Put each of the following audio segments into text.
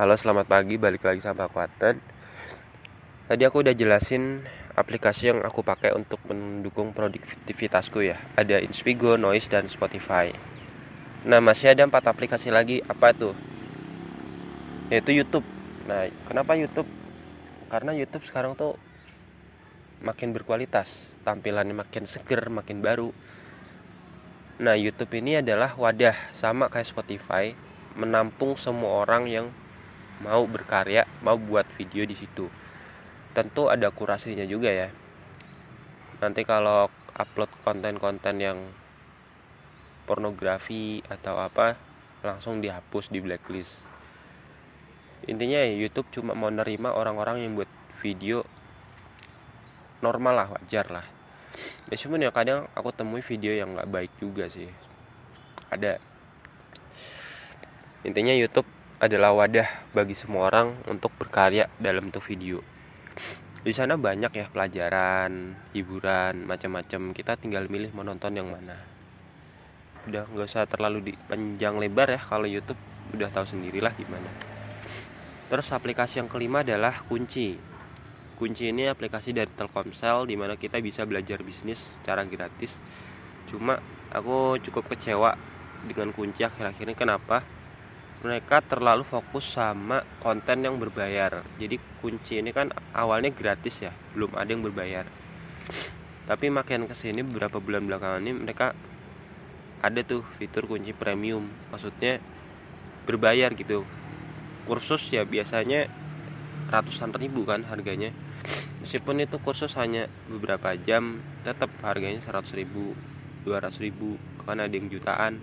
Halo selamat pagi. Balik lagi sama aku Aten. Tadi aku udah jelasin aplikasi yang aku pakai untuk mendukung produktivitasku ya. Ada Inspigo, Noise, dan Spotify. Nah masih ada empat aplikasi lagi. Apa tuh? Yaitu YouTube. Nah kenapa YouTube? Karena YouTube sekarang tuh makin berkualitas. Tampilannya makin seger, makin baru. Nah YouTube ini adalah wadah sama kayak Spotify menampung semua orang yang mau berkarya, mau buat video di situ. Tentu ada kurasinya juga ya. Nanti kalau upload konten-konten yang pornografi atau apa langsung dihapus di blacklist. Intinya ya YouTube cuma mau nerima orang-orang yang buat video normal lah, wajar lah. Ya cuman ya kadang aku temui video yang nggak baik juga sih. Ada Intinya YouTube adalah wadah bagi semua orang untuk berkarya dalam bentuk video. Di sana banyak ya pelajaran, hiburan, macam-macam. Kita tinggal milih mau nonton yang mana. Udah nggak usah terlalu dipanjang lebar ya kalau YouTube udah tahu sendirilah gimana. Terus aplikasi yang kelima adalah Kunci. Kunci ini aplikasi dari Telkomsel di mana kita bisa belajar bisnis secara gratis. Cuma aku cukup kecewa dengan Kunci akhir-akhir ini kenapa? Mereka terlalu fokus sama konten yang berbayar. Jadi kunci ini kan awalnya gratis ya belum ada yang berbayar. Tapi makin ke sini beberapa bulan belakangan ini mereka ada tuh fitur kunci premium. Maksudnya berbayar gitu. Kursus ya biasanya ratusan ribu kan harganya. Meskipun itu kursus hanya beberapa jam tetap harganya 100 ribu 200 ribu kan ada yang jutaan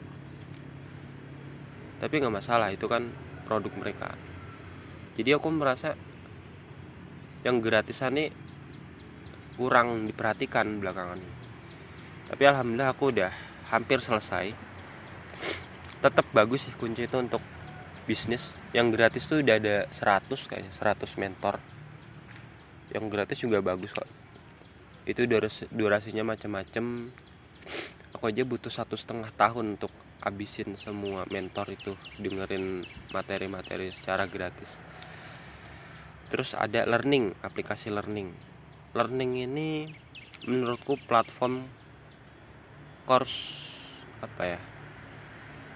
tapi nggak masalah itu kan produk mereka. Jadi aku merasa yang gratisan ini kurang diperhatikan belakangan ini. Tapi alhamdulillah aku udah hampir selesai. Tetap bagus sih kunci itu untuk bisnis. Yang gratis tuh udah ada 100 kayaknya 100 mentor. Yang gratis juga bagus kok. Itu durasinya macam-macam aku aja butuh satu setengah tahun untuk habisin semua mentor itu dengerin materi-materi secara gratis. Terus ada learning aplikasi learning. Learning ini menurutku platform course apa ya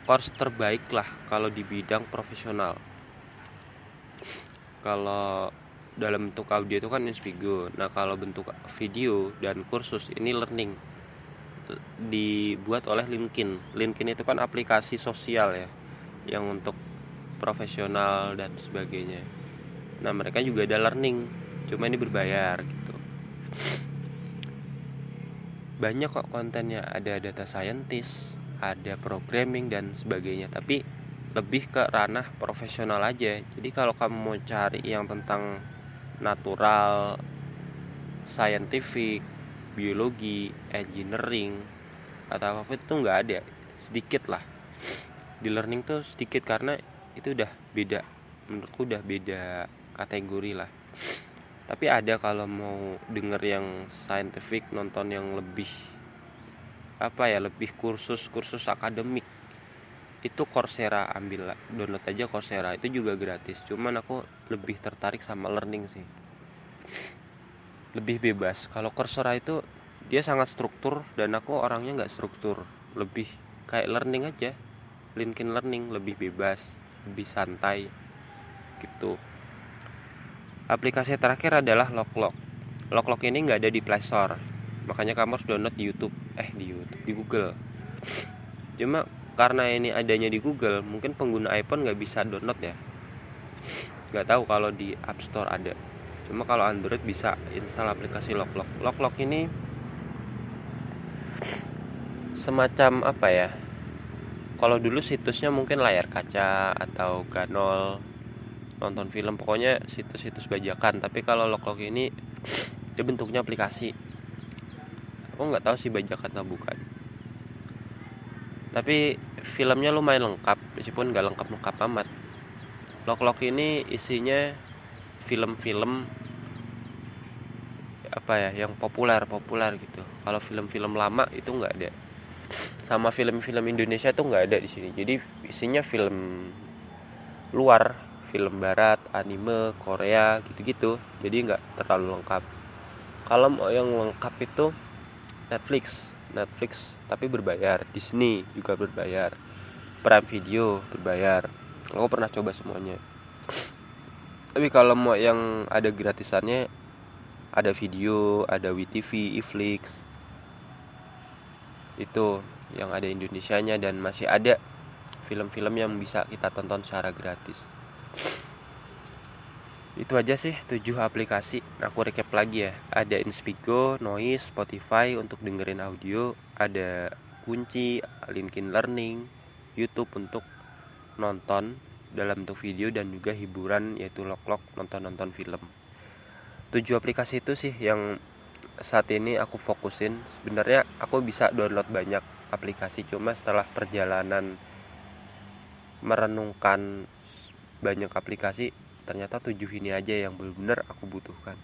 course terbaik lah kalau di bidang profesional. Kalau dalam bentuk audio itu kan Inspigo nah kalau bentuk video dan kursus ini learning dibuat oleh LinkedIn. LinkedIn itu kan aplikasi sosial ya yang untuk profesional dan sebagainya. Nah, mereka juga ada learning, cuma ini berbayar gitu. Banyak kok kontennya, ada data scientist, ada programming dan sebagainya, tapi lebih ke ranah profesional aja. Jadi kalau kamu mau cari yang tentang natural, scientific, biologi, engineering atau apa itu nggak ada. Sedikit lah. Di learning tuh sedikit karena itu udah beda. Menurutku udah beda kategori lah. Tapi ada kalau mau denger yang scientific nonton yang lebih apa ya lebih kursus kursus akademik. Itu Coursera ambil download aja Coursera. Itu juga gratis. Cuman aku lebih tertarik sama learning sih lebih bebas. Kalau Coursera itu dia sangat struktur dan aku orangnya nggak struktur. Lebih kayak learning aja. LinkedIn learning lebih bebas lebih santai gitu. Aplikasi terakhir adalah Locklock Locklock ini nggak ada di Play Store. Makanya kamu harus download di YouTube. Eh di YouTube di Google. Cuma karena ini adanya di Google mungkin pengguna iPhone nggak bisa download ya. Nggak tahu kalau di App Store ada cuma kalau Android bisa install aplikasi Locklock. Locklock ini semacam apa ya? Kalau dulu situsnya mungkin layar kaca atau ganol nonton film pokoknya situs-situs bajakan. Tapi kalau Locklock ini dia bentuknya aplikasi. Aku nggak tahu sih bajakan atau bukan. Tapi filmnya lumayan lengkap meskipun nggak lengkap-lengkap amat. Locklock ini isinya film-film apa ya yang populer populer gitu. Kalau film-film lama itu nggak ada. Sama film-film Indonesia tuh nggak ada di sini. Jadi isinya film luar film barat anime Korea gitu-gitu. Jadi nggak terlalu lengkap. Kalau mau yang lengkap itu Netflix. Netflix tapi berbayar. Disney juga berbayar. Prime Video berbayar. Aku pernah coba semuanya. Tapi kalau mau yang ada gratisannya ada video ada WTV, Iflix. Itu yang ada Indonesianya dan masih ada film-film yang bisa kita tonton secara gratis. Itu aja sih 7 aplikasi. Aku recap lagi ya. Ada Inspigo, Noise, Spotify untuk dengerin audio. Ada Kunci, LinkedIn Learning, YouTube untuk nonton dalam bentuk video dan juga hiburan yaitu log-log nonton-nonton film tujuh aplikasi itu sih yang saat ini aku fokusin. Sebenarnya aku bisa download banyak aplikasi cuma setelah perjalanan merenungkan banyak aplikasi ternyata tujuh ini aja yang benar-benar aku butuhkan